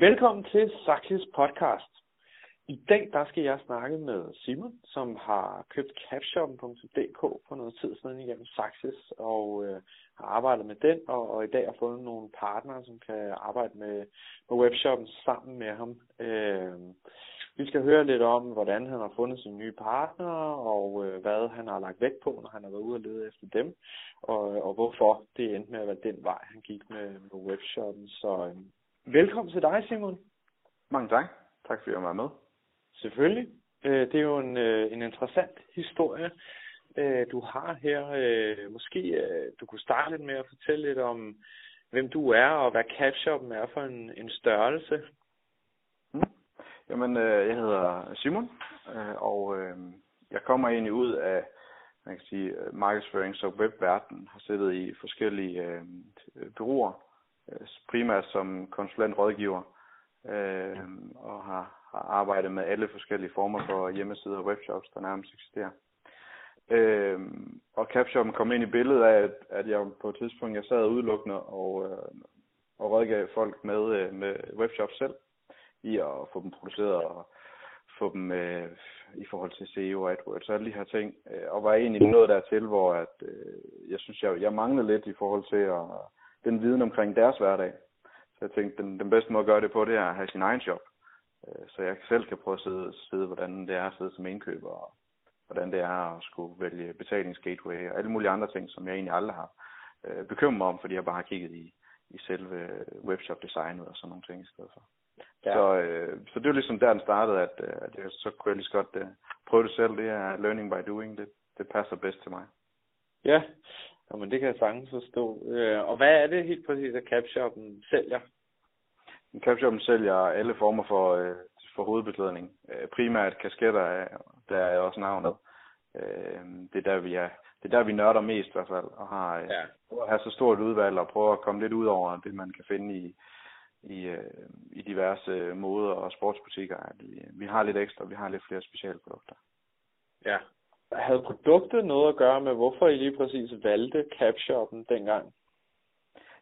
Velkommen til Saxis podcast. I dag der skal jeg snakke med Simon, som har købt capshoppen.dk for noget tid siden igennem Saxis og øh, har arbejdet med den, og, og i dag har fundet nogle partnere, som kan arbejde med, med webshoppen sammen med ham. Øh, vi skal høre lidt om, hvordan han har fundet sine nye partnere, og øh, hvad han har lagt vægt på, når han har været ude og lede efter dem, og, og hvorfor det endte med at være den vej, han gik med, med webshoppen. Så øh, velkommen til dig, Simon. Mange tak. Tak fordi jeg var med. Selvfølgelig. Øh, det er jo en, øh, en interessant historie, øh, du har her. Måske du kunne starte lidt med at fortælle lidt om, hvem du er, og hvad CapShoppen er for en, en størrelse. Jamen, øh, jeg hedder Simon, og jeg kommer egentlig ud af man kan sige, markedsførings- og webverden, har siddet i forskellige byråer, primært som konsulentrådgiver, øh, og har, har arbejdet med alle forskellige former for hjemmesider og webshops, der nærmest eksisterer. Øh, og CapShoppen kom ind i billedet af, at, at jeg på et tidspunkt jeg sad udelukkende og, øh, og rådgav folk med, øh, med webshops selv i at få dem produceret og få dem øh, i forhold til SEO og AdWords og alle de her ting. Øh, og var egentlig nået dertil, hvor at, øh, jeg synes, jeg, jeg manglede lidt i forhold til at, den viden omkring deres hverdag. Så jeg tænkte, den, den bedste måde at gøre det på, det er at have sin egen job. Øh, så jeg selv kan prøve at sidde, sidde hvordan det er at sidde som indkøber, og hvordan det er at skulle vælge betalingsgateway og alle mulige andre ting, som jeg egentlig aldrig har øh, bekymret mig om, fordi jeg bare har kigget i, i selve webshop designet og sådan nogle ting i stedet for. Ja. Så, øh, så det var ligesom der, den startede, at, øh, at jeg så kunne jeg lige så godt øh, prøve det selv. Det er learning by doing. Det, det passer bedst til mig. Ja, men det kan jeg sagtens forstå. Øh, og hvad er det helt præcis, at CapShoppen sælger? CapShoppen sælger alle former for, øh, for hovedbeklædning. Øh, primært kasketter, der er også navnet. Øh, det er der, vi er det er der, vi nørder mest i hvert fald, og har, øh, ja. har så stort udvalg og prøver at komme lidt ud over det, man kan finde i, i, øh, i diverse moder og sportsbutikker, at vi, vi har lidt ekstra, vi har lidt flere specialprodukter. Ja. Havde produktet noget at gøre med, hvorfor I lige præcis valgte CapShop'en dengang?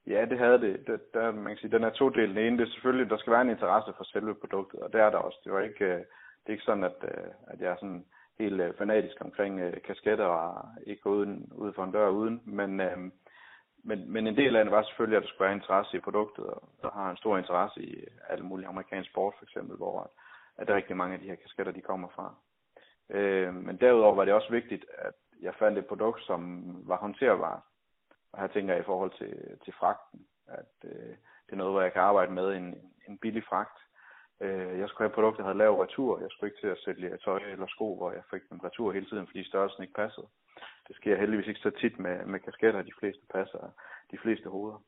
Ja, det havde det. det der, man kan sige, den er to dele. Den ene, det er selvfølgelig, der skal være en interesse for selve produktet, og det er der også. Det var ikke, øh, det er ikke sådan, at, øh, at jeg er sådan helt øh, fanatisk omkring kasketter og ikke gå uden, ud for en dør uden, men, men, men en del af det var selvfølgelig, at der skulle være interesse i produktet, og der har en stor interesse i alle mulige amerikanske sport for eksempel, hvor at der er rigtig mange af de her kasketter, de kommer fra. Øh, men derudover var det også vigtigt, at jeg fandt et produkt, som var håndterbart. Og her tænker jeg i forhold til, til fragten, at øh, det er noget, hvor jeg kan arbejde med en, en billig fragt. Øh, jeg skulle have et produkt, der havde lav retur. Jeg skulle ikke til at sælge tøj eller sko, hvor jeg fik dem retur hele tiden, fordi størrelsen ikke passede. Det sker heldigvis ikke så tit med, med kasketter, de fleste passer de fleste hoveder.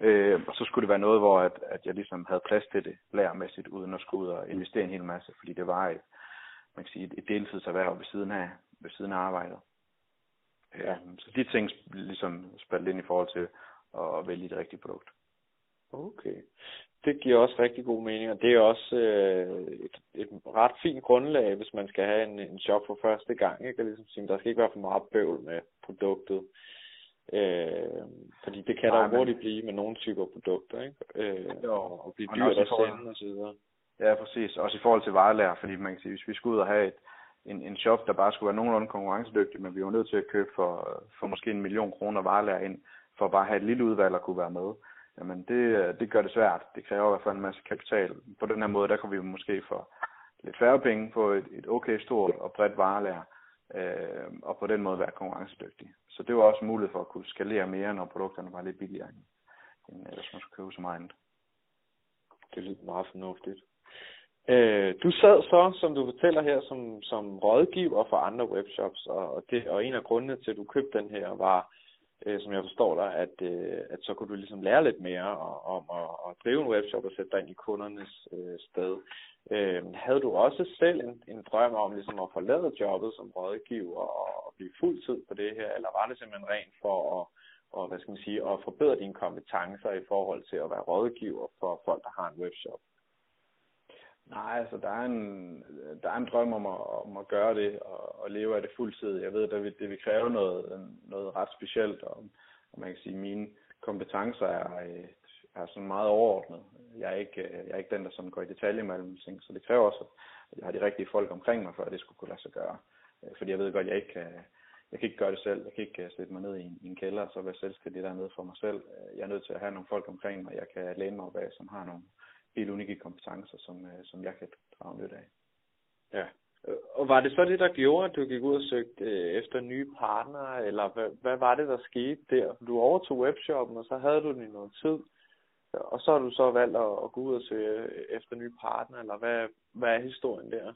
Øh, og så skulle det være noget, hvor at, at jeg ligesom havde plads til det lærermæssigt, uden at skulle ud og investere en hel masse, fordi det var et, man kan sige, et deltidserhverv ved siden af, ved siden af arbejdet. Ja. Øh, så de ting ligesom spaldt ind i forhold til at vælge det rigtige produkt. Okay. Det giver også rigtig god mening, og det er også øh, et, et ret fint grundlag, hvis man skal have en, en shop for første gang. Ikke? Ligesom sige, der skal ikke være for meget bøvl med produktet. Øh, fordi det kan Nej, der jo hurtigt blive med nogle typer produkter, ikke? Øh, jo, og blive dyrt at sende og så videre. Ja, præcis. Også i forhold til varelærer, fordi man kan sige, hvis vi skulle ud og have et, en, en shop, der bare skulle være nogenlunde konkurrencedygtig, men vi var nødt til at købe for, for måske en million kroner varelærer ind, for at bare have et lille udvalg at kunne være med. Jamen det, det gør det svært. Det kræver i hvert fald en masse kapital. På den her måde, der kunne vi måske få lidt færre penge på et, et okay stort og bredt varelærer, øh, og på den måde være konkurrencedygtig. Så det var også en mulighed for at kunne skalere mere, når produkterne var lidt billigere, end, end hvis man skulle købe så meget andet. Det lyder meget fornuftigt. Øh, du sad så, som du fortæller her, som, som rådgiver for andre webshops, og, det, og en af grundene til, at du købte den her, var, øh, som jeg forstår dig, at, øh, at så kunne du ligesom lære lidt mere om at, at drive en webshop og sætte dig ind i kundernes øh, sted. Øh, havde du også selv en, en drøm om ligesom at forlade jobbet som rådgiver og, og blive fuldtid på det her, eller var det simpelthen rent for at, og, hvad skal man sige, at forbedre dine kompetencer i forhold til at være rådgiver for folk, der har en webshop? Nej, altså der er en, der er en drøm om at, om at gøre det og, og leve af det fuldtid. Jeg ved, at det vil, det vil kræve noget, noget ret specielt, og, og man kan sige, at mine kompetencer er, øh, er sådan meget overordnet. Jeg er ikke, øh, jeg er ikke den, der sådan går i detalje med alle ting, så det kræver også, at jeg har de rigtige folk omkring mig, for at det skulle kunne lade sig gøre. Øh, fordi jeg ved godt, at jeg ikke kan, jeg kan ikke gøre det selv. Jeg kan ikke sætte mig ned i en, i en kælder og så være selvstændig dernede for mig selv. Jeg er nødt til at have nogle folk omkring mig, jeg kan læne mig op af, som har nogle helt unikke kompetencer, som, som jeg kan drage nyt af. Ja. Og var det så det, der gjorde, at du gik ud og søgte øh, efter nye partnere, eller hvad, hvad var det, der skete der? Du overtog webshoppen, og så havde du den i noget tid, og så har du så valgt at, at gå ud og søge efter nye partnere, eller hvad, hvad er historien der?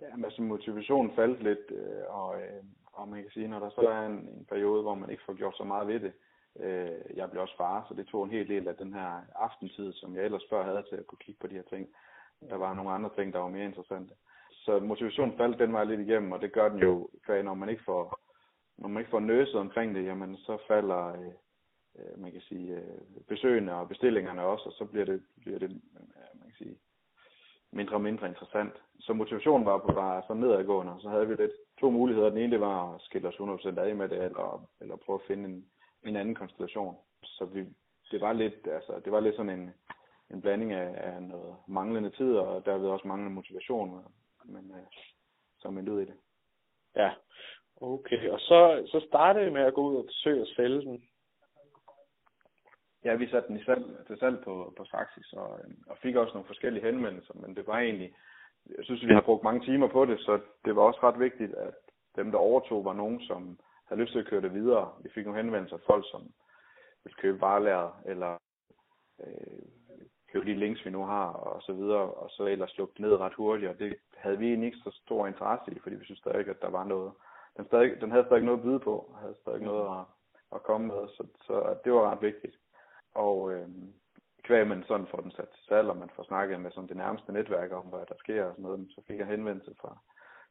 Ja, altså motivationen faldt lidt, øh, og, øh, og man kan sige, når der så er en, en periode, hvor man ikke får gjort så meget ved det, øh, jeg blev også far, så det tog en hel del af den her aftentid, som jeg ellers før havde til at kunne kigge på de her ting. Der var nogle andre ting, der var mere interessante. Så motivationen faldt den vej lidt igennem, og det gør den jo, når man ikke får, når man ikke får nøset omkring det, jamen så falder, øh, øh man kan sige, øh, besøgende og bestillingerne også, og så bliver det, bliver det øh, man kan sige, mindre og mindre interessant. Så motivationen var på var så nedadgående, og så havde vi lidt to muligheder. Den ene det var at skille os 100% af med det, eller, eller prøve at finde en, en anden konstellation. Så vi, det var lidt, altså, det var lidt sådan en, en blanding af, af noget manglende tid, og derved også manglende motivation men øh, som endte ud i det. Ja, okay. Og så, så startede vi med at gå ud og forsøge at sælge den. Ja, vi satte den i salg, til salg på, på Saxis, og, øh, og fik også nogle forskellige henvendelser, men det var egentlig, jeg synes, vi har brugt mange timer på det, så det var også ret vigtigt, at dem, der overtog, var nogen, som havde lyst til at køre det videre. Vi fik nogle henvendelser af folk, som ville købe varelager, eller øh, købe de links, vi nu har, og så videre, og så ellers lukke ned ret hurtigt, og det havde vi en ikke så stor interesse i, fordi vi synes stadig, at der var noget. Den, stadig, den havde stadig noget at byde på, og havde stadig noget at, at komme med, så, så det var ret vigtigt. Og øh, kvæg man sådan får den sat til salg, og man får snakket med sådan det nærmeste netværk om, hvad der sker og sådan noget, så fik jeg henvendelse fra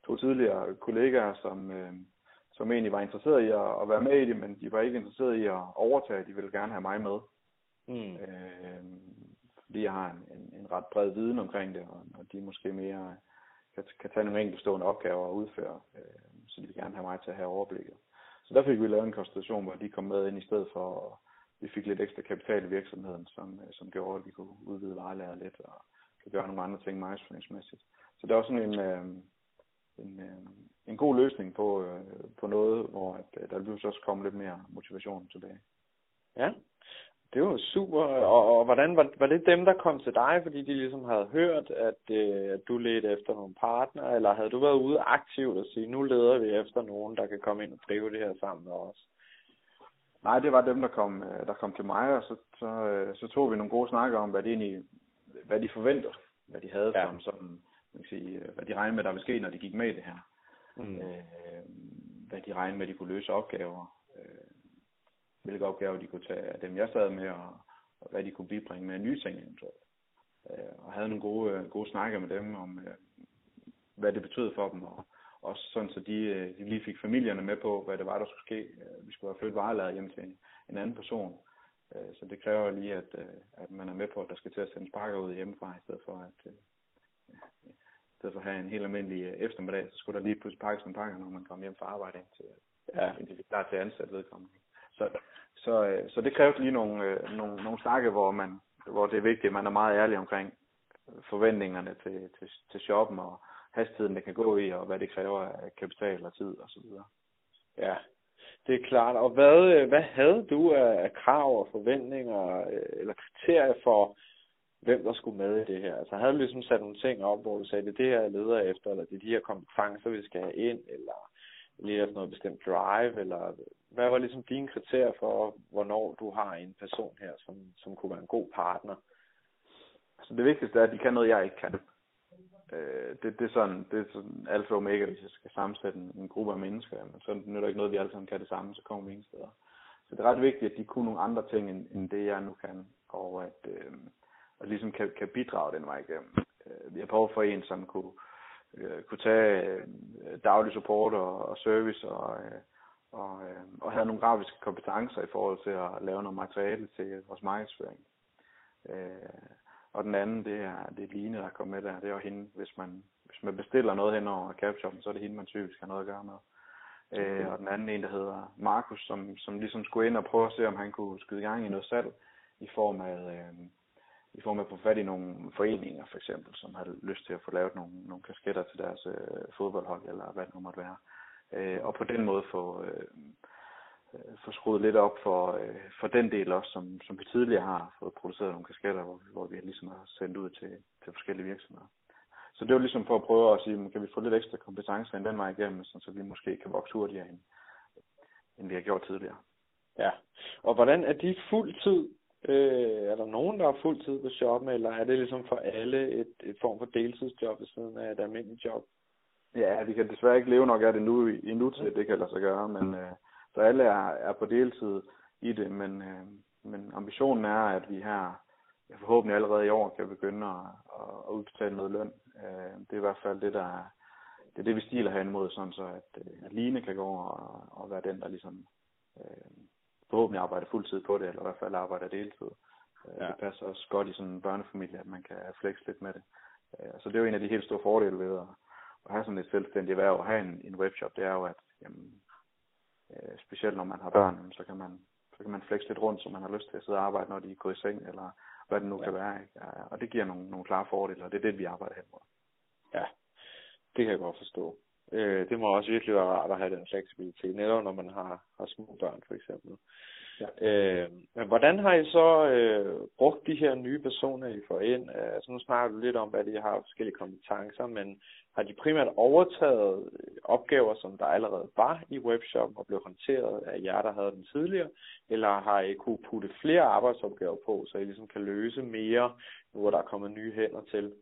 to tidligere kollegaer, som, øh, som egentlig var interesseret i at, at være med i det, men de var ikke interesseret i at overtage, de ville gerne have mig med. Mm. Øh, fordi jeg har en, en, en ret bred viden omkring det, og, og de måske mere kan, kan tage nogle enkeltstående opgaver og udføre, øh, så de vil gerne have mig til at have overblikket. Så der fik vi lavet en konstellation, hvor de kom med ind i stedet for, og vi fik lidt ekstra kapital i virksomheden, som, øh, som gjorde, at vi kunne udvide varelærer lidt og kan gøre nogle andre ting markedsføringsmæssigt. Så det var sådan en, øh, en, øh, en god løsning på, øh, på noget, hvor at, øh, der pludselig også kom lidt mere motivation tilbage. Ja, det var super. Og, og hvordan var, var det dem, der kom til dig, fordi de ligesom havde hørt, at, øh, at du ledte efter nogle partner, eller havde du været ude aktivt og sige, nu leder vi efter nogen, der kan komme ind og drive det her sammen med os? Nej, det var dem, der kom, øh, der kom til mig, og så, så, øh, så tog vi nogle gode snakker om, hvad de egentlig, hvad de forventer, hvad de havde ja. som, som man kan sige, hvad de regnede med, der ville ske, når de gik med i det her. Mm. Øh, hvad de regnede med, at de kunne løse opgaver øh, hvilke opgaver de kunne tage af dem, jeg sad med, og, og hvad de kunne bibringe med nye ting eventuelt. Øh, og havde nogle gode, øh, gode snakker med dem om, øh, hvad det betød for dem, og også sådan, så de, øh, de lige fik familierne med på, hvad det var, der skulle ske. Øh, vi skulle have flyttet varelaget hjem til en, en anden person. Så det kræver lige, at, at man er med på, at der skal til at sende sparker ud hjemmefra, i stedet for at, stedet for at have en helt almindelig øh, eftermiddag, så skulle der lige pludselig pakkes nogle pakker, når man kom hjem fra arbejde, indtil, ja. indtil vi er klar til at ansætte vedkommende. Så, så, øh, så det kræver lige nogle, øh, nogle, nogle snakke, hvor, man, hvor det er vigtigt, at man er meget ærlig omkring forventningerne til, til, til shoppen og hastigheden, det kan gå i, og hvad det kræver af kapital og tid osv. Ja, det er klart. Og hvad, øh, hvad havde du af, af krav og forventninger eller kriterier for, hvem der skulle med i det her? Altså havde du ligesom sat nogle ting op, hvor du sagde, det er det her, jeg leder efter, eller det er de her kompetencer, vi skal have ind, eller lige efter noget bestemt drive, eller hvad var ligesom dine kriterier for, hvornår du har en person her, som, som kunne være en god partner? Altså det vigtigste er, at de kan noget, jeg ikke kan. Øh, det, det, er sådan, det er sådan alfa og omega, hvis jeg skal sammensætte en, en gruppe af mennesker. Men så nytter der ikke noget, vi alle sammen kan det samme, så kommer vi ingen steder. Så det er ret vigtigt, at de kunne nogle andre ting, end, end det jeg nu kan. Og at, øh, at ligesom kan, kan bidrage den vej igennem. Øh, vi har prøvet for en, som kunne, øh, kunne tage øh, daglig support og, og service og, og, og havde nogle grafiske kompetencer i forhold til at lave noget materiale til vores markedsføring. Og den anden, det er, det er Line, der kommer med der. Det er jo hende, hvis man, hvis man bestiller noget hen over CapShoppen, så er det hende, man typisk har noget at gøre med. Øh, og den anden en, der hedder Markus, som, som ligesom skulle ind og prøve at se, om han kunne skyde i gang i noget salg i form af, øh, i form af at få fat i nogle foreninger for eksempel, som har lyst til at få lavet nogle, nogle kasketter til deres øh, fodboldhold, eller hvad det nu måtte være. Øh, og på den måde få, øh, øh, få skruet lidt op for, øh, for den del også, som, som vi tidligere har fået produceret nogle kasketter, hvor, hvor vi ligesom har sendt ud til, til forskellige virksomheder. Så det var ligesom for at prøve at sige, kan vi få lidt ekstra kompetencer ind den vej igennem, så vi måske kan vokse hurtigere end, end vi har gjort tidligere. Ja, og hvordan er de fuld tid? Øh, er der nogen, der har fuld tid på shoppen, eller er det ligesom for alle et, et form for deltidsjob ved siden af et almindeligt job? Ja, vi kan desværre ikke leve nok af det nu endnu til, det kan lade sig gøre, men øh, så alle er, er på deltid i det, men, øh, men ambitionen er, at vi her forhåbentlig allerede i år kan begynde at, at udbetale noget løn. Øh, det er i hvert fald det, der er, det er det, vi stiler hen imod, sådan så at, øh, at Line kan gå over og, og være den, der ligesom øh, forhåbentlig arbejder fuldtid på det, eller i hvert fald arbejder deltid. Øh, ja. Det passer også godt i sådan en børnefamilie, at man kan flexe lidt med det. Øh, så det er jo en af de helt store fordele ved at, at have sådan et selvstændigt erhverv og have en, en webshop, det er jo, at jamen, øh, specielt når man har børn, så kan man så kan man flexe lidt rundt, så man har lyst til at sidde og arbejde, når de er gået i seng, eller hvad det nu ja. kan være. Ikke? Og det giver nogle, nogle klare fordele, og det er det, vi arbejder hen mod. Ja, det kan jeg godt forstå. Øh, det må også virkelig være rart at have den fleksibilitet, netop når man har, har små børn for eksempel. Ja. Øh, men hvordan har I så øh, brugt de her nye personer, I får ind? Altså nu snakker du lidt om, hvad de har forskellige kompetencer, men har de primært overtaget opgaver, som der allerede var i webshop og blev håndteret af jer, der havde den tidligere? Eller har I kunne putte flere arbejdsopgaver på, så I ligesom kan løse mere, nu hvor der er kommet nye hænder til?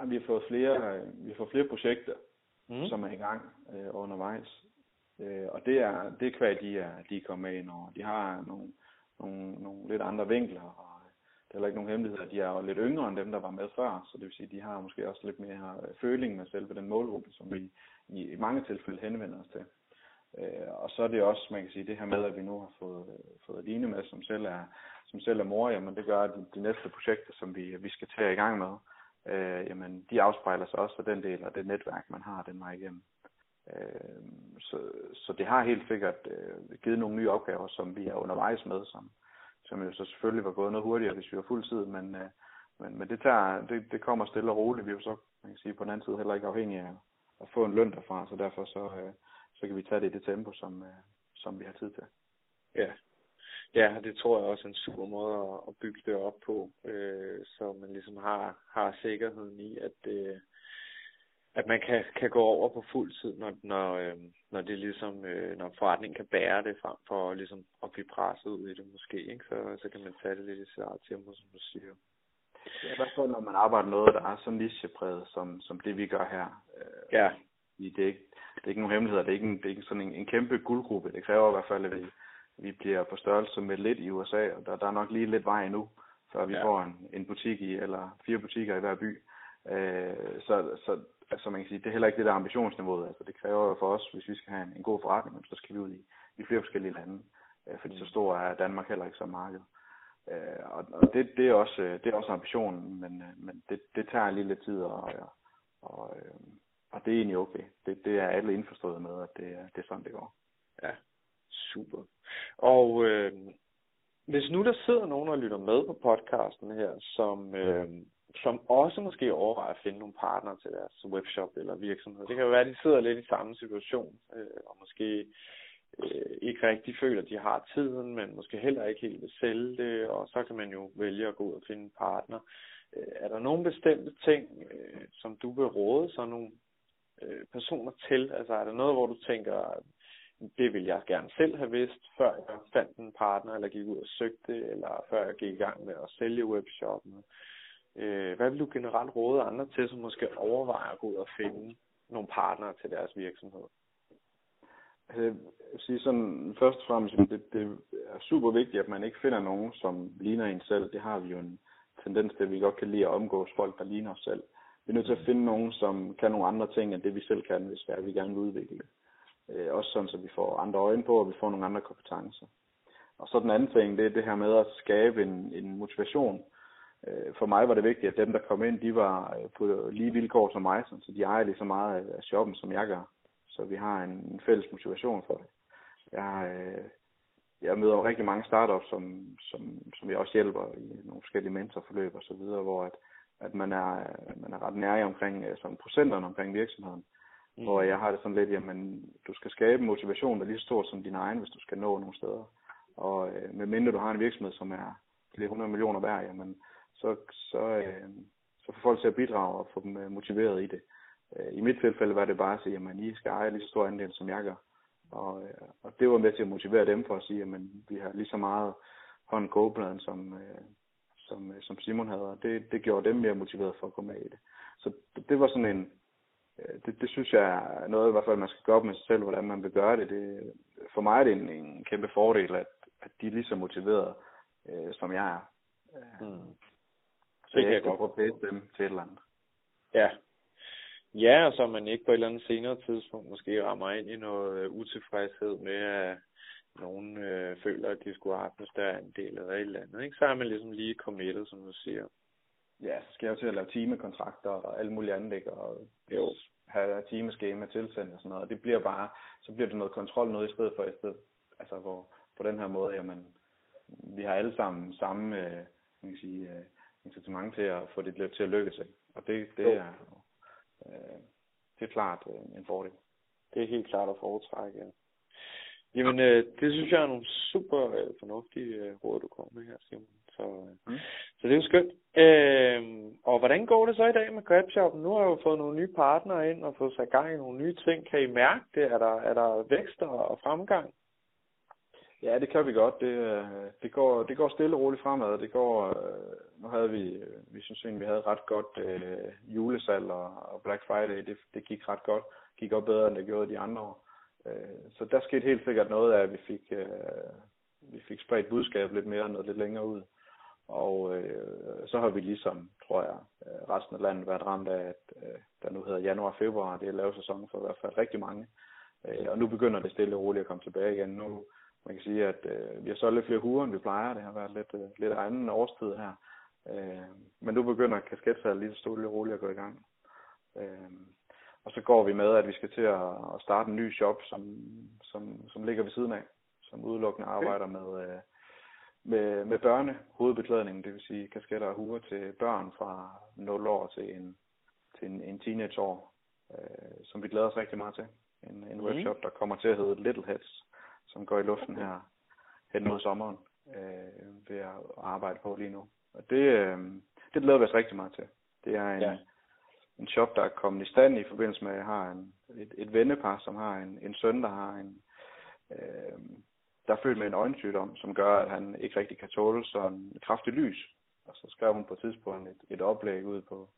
Ja, vi har fået flere, vi fået flere projekter, mm. som er i gang øh, undervejs. Øh, og det er, det er kvad, de er, de er kommet med ind over. De har nogle, nogle, nogle lidt andre vinkler, og øh, det er heller ikke nogen hemmelighed, de er jo lidt yngre end dem, der var med før, så det vil sige, de har måske også lidt mere øh, føling med selve den målgruppe, som vi i, i mange tilfælde henvender os til. Øh, og så er det også, man kan sige, det her med, at vi nu har fået, øh, fået Line med, som selv er, som selv er mor, jamen det gør, at de, de næste projekter, som vi, vi skal tage i gang med, øh, jamen de afspejler sig også af den del af det netværk, man har den vej igennem. Øh, så, så det har helt sikkert øh, givet nogle nye opgaver, som vi er undervejs med, som, som jo så selvfølgelig var gået noget hurtigere, hvis vi var fuld tid, men, øh, men, men det, tager, det, det kommer stille og roligt. Vi er jo så, man kan sige, på den anden side heller ikke afhængige af at få en løn derfra, så derfor så, øh, så kan vi tage det i det tempo, som, øh, som vi har tid til. Ja, Ja, det tror jeg også er en super måde at, at bygge det op på, øh, så man ligesom har, har sikkerheden i, at, øh, at man kan, kan gå over på fuld tid, når, når, øh, når det ligesom, øh, når forretningen kan bære det frem for ligesom at blive presset ud i det måske, ikke? Så, så kan man tage det lidt i sit eget tempo, som du siger. Ja, i hvert fald når man arbejder noget, der er så nichepræget, som, som det vi gør her. Øh, ja. Det er, ikke, det er ikke nogen hemmeligheder, det er ikke, en, det er ikke sådan en, en kæmpe guldgruppe. Det kræver i hvert fald, at vi, vi bliver på størrelse med lidt i USA, og der, der er nok lige lidt vej endnu, før vi ja. får en, en butik i, eller fire butikker i hver by. Øh, så, så altså man kan sige, det er heller ikke det der ambitionsniveauet. Altså det kræver for os, hvis vi skal have en, en god forretning, så skal vi ud i, i flere forskellige lande. Øh, fordi så mm. stor er Danmark heller ikke som marked. Øh, og og det, det, er også, det er også ambitionen, men, øh, men det, det tager lige lidt tid, og, og, øh, og det er egentlig okay. Det, det er alle indforstået med, at det, det er sådan, det går. Ja, super. Og øh, hvis nu der sidder nogen og lytter med på podcasten her, som, øh, som også måske overvejer at finde nogle partnere til deres webshop eller virksomhed. Det kan jo være, at de sidder lidt i samme situation, øh, og måske øh, ikke rigtig føler, at de har tiden, men måske heller ikke helt vil sælge det, og så kan man jo vælge at gå ud og finde en partner. Øh, er der nogle bestemte ting, øh, som du vil råde sådan nogle øh, personer til? Altså er der noget, hvor du tænker, det ville jeg gerne selv have vidst, før jeg fandt en partner, eller gik ud og søgte, eller før jeg gik i gang med at sælge webshoppen? Øh, hvad vil du generelt råde andre til, som måske overvejer at gå ud og finde nogle partnere til deres virksomhed? Altså, jeg vil sige sådan, først og fremmest, det, det er super vigtigt, at man ikke finder nogen, som ligner en selv. Det har vi jo en tendens til, at vi godt kan lide at omgås folk, der ligner os selv. Vi er nødt til at finde nogen, som kan nogle andre ting, end det vi selv kan, hvis vi gerne vil udvikle det. Øh, også sådan, så vi får andre øjne på, og vi får nogle andre kompetencer. Og så den anden ting, det er det her med at skabe en, en motivation. Øh, for mig var det vigtigt, at dem, der kom ind, de var øh, på lige vilkår som mig, så de ejer lige så meget af shoppen, som jeg gør. Så vi har en, en fælles motivation for det. Jeg, øh, jeg møder rigtig mange startups, som, som, som jeg også hjælper i nogle forskellige mentorforløb og så videre, hvor at, at man, er, man er ret nær omkring øh, sådan procenterne omkring virksomheden. Mm. Hvor jeg har det sådan lidt, jamen, du skal skabe motivation, der er lige så stor som din egen, hvis du skal nå nogle steder. Og øh, medmindre du har en virksomhed, som er flere 100 millioner værd, jamen, så, så, øh, så får folk til at bidrage og få dem øh, motiveret i det. Øh, I mit tilfælde var det bare at sige, at I skal eje lige så stor andel, som jeg gør. Og, øh, og det var med til at motivere dem for at sige, at vi har lige så meget hånd kogepladen, som, øh, som, øh, som Simon havde, og det, det gjorde dem mere motiveret for at komme med i det. Så det, det var sådan en, det, det synes jeg er noget, i hvert fald man skal gøre op med sig selv, hvordan man vil gøre det. det for mig er det en, en kæmpe fordel, at, at de er lige så motiverede, øh, som jeg er. Mm. Så det jeg kan prøve dem til et eller andet. Ja, Ja, og så man ikke på et eller andet senere tidspunkt måske rammer ind i noget øh, utilfredshed med, at nogen øh, føler, at de skulle have haft en større andel eller et eller andet. Ikke? Så er man ligesom lige committed, som du siger. Ja, så skal jeg jo til at lave timekontrakter og alle mulige ikke? og jo. have timeskema tilsendt og sådan noget. Og det bliver bare, så bliver det noget kontrol noget i stedet for, i stedet, altså hvor på den her måde, jamen, vi har alle sammen samme, øh, kan sige, øh, incitament til at få det til at lykkes. Ikke? Og det, det er øh, det er klart øh, en fordel. Det er helt klart at foretrække, ja. Jamen, øh, det synes jeg er nogle super øh, fornuftige øh, råd, du kommer med her, Simon. Så, mm. så det er jo skønt. Øh, og hvordan går det så i dag med GrabShop? Nu har jeg jo fået nogle nye partnere ind og fået sat gang i nogle nye ting. Kan I mærke det? Er der, er der vækst og fremgang? Ja, det kan vi godt. Det, øh, det, går, det går stille og roligt fremad. Det går, øh, nu havde vi, øh, vi synes egentlig, vi havde ret godt øh, julesalg og, og Black Friday. Det, det gik ret godt. Gik op bedre, end det gjorde de andre år. Øh, så der skete helt sikkert noget af, at vi fik, øh, vi fik spredt budskabet lidt mere og noget lidt længere ud. Og øh, så har vi ligesom, tror jeg, resten af landet været ramt af, at øh, der nu hedder januar og februar, det er lav sæson for i hvert fald rigtig mange. Øh, og nu begynder det stille og roligt at komme tilbage igen. Nu, man kan sige, at øh, vi har solgt lidt flere huer, end vi plejer. Det har været lidt, øh, lidt anden årstid her. Øh, men nu begynder kasketsalget lige så stille og roligt at gå i gang. Øh, og så går vi med, at vi skal til at, at starte en ny shop, som, som, som ligger ved siden af, som udelukkende arbejder med, øh, med, med børne hovedbeklædning, det vil sige kasketter og huer til børn fra 0 år til en, til en, en teenageår, øh, som vi glæder os rigtig meget til. En, en mm. webshop, der kommer til at hedde Little Heads, som går i luften her hen mod sommeren øh, ved at arbejde på lige nu. Og det, øh, det glæder vi os rigtig meget til. Det er en, ja. en shop, der er kommet i stand i forbindelse med, at jeg har en, et, et vennepar, som har en, en søn, der har en, øh, der er født med en øjensygdom, som gør, at han ikke rigtig kan tåle sådan kraftig lys. Og så skrev hun på et tidspunkt et, et oplæg ud på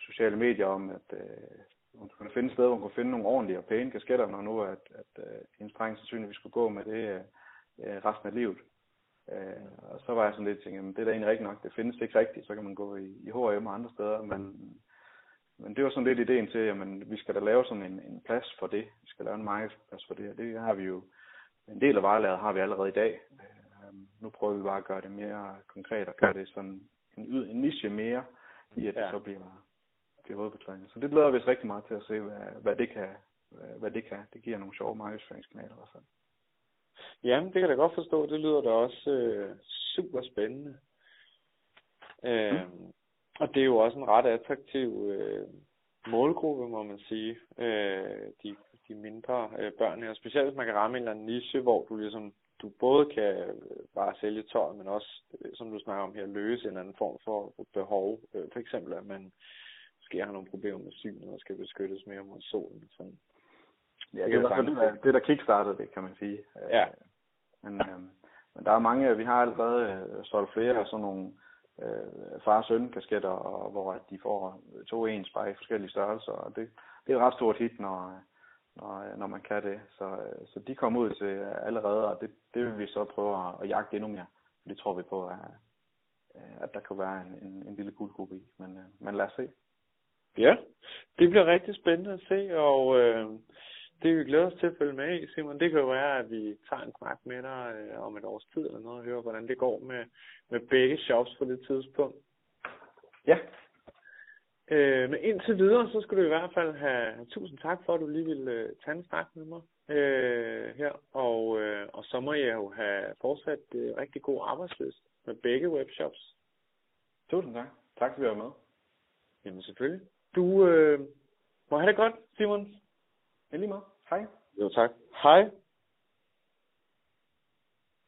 sociale medier om, at øh, hun kunne finde et sted, hvor hun kunne finde nogle ordentlige og pæne kasketter, når nu at, at øh, hendes dreng sandsynligvis skulle gå med det øh, øh resten af livet. Øh, og så var jeg sådan lidt tænkt, at det er da egentlig rigtigt nok, det findes ikke rigtigt, så kan man gå i, i H&M og andre steder, men, men det var sådan lidt ideen til, at vi skal da lave sådan en, en plads for det, vi skal lave en markedsplads for det, og det har vi jo, en del af varelaget har vi allerede i dag. Uh, nu prøver vi bare at gøre det mere konkret og gøre det sådan en, en niche mere, i at ja. det så bliver til hovedbeklædning. Så det glæder vi os rigtig meget til at se, hvad, hvad, det, kan, hvad det kan. Det giver nogle sjove markedsføringskanaler i hvert fald. Jamen, det kan jeg godt forstå. Det lyder da også øh, super spændende. Øh, mm. Og det er jo også en ret attraktiv øh, målgruppe, må man sige. Øh, de, de mindre øh, børn her. Specielt hvis man kan ramme en eller anden niche, hvor du ligesom du både kan øh, bare sælge tøj, men også, øh, som du snakker om her, løse en eller anden form for behov. Øh, for eksempel, at man måske har nogle problemer med synet og skal beskyttes mere mod solen. Sådan. Ja, det, er det, der, det der kickstartede det, kan man sige. Ja. Men, øh, men der er mange, vi har allerede øh, solgt flere af sådan nogle øh, far søn kasketter, og, hvor de får to ens bare i forskellige størrelser, og det, det er et ret stort hit, når, når, når man kan det. Så, øh, så de kommer ud til allerede, og det, det vil vi så prøve at, at jagte endnu mere. Det tror vi på, at, at der kan være en, en, en lille guldgruppe i. Men, øh, men lad os se. Ja, det bliver rigtig spændende at se, og øh, det vi glæder os til at følge med i, Simon. Det kan jo være, at vi tager en snak med dig øh, om et års tid eller noget, og høre, hvordan det går med, med begge shops på det tidspunkt. Ja. Øh, men indtil videre, så skulle du i hvert fald have tusind tak for, at du lige ville øh, tage en snak med mig. øh, her, og, øh, og så må jeg jo have fortsat øh, rigtig god arbejdsløst med begge webshops. Tusind tak. Tak fordi du var med. Jamen selvfølgelig. Du øh, må have det godt, Simon. Ja, lige meget. Hej. Jo, tak. Hej.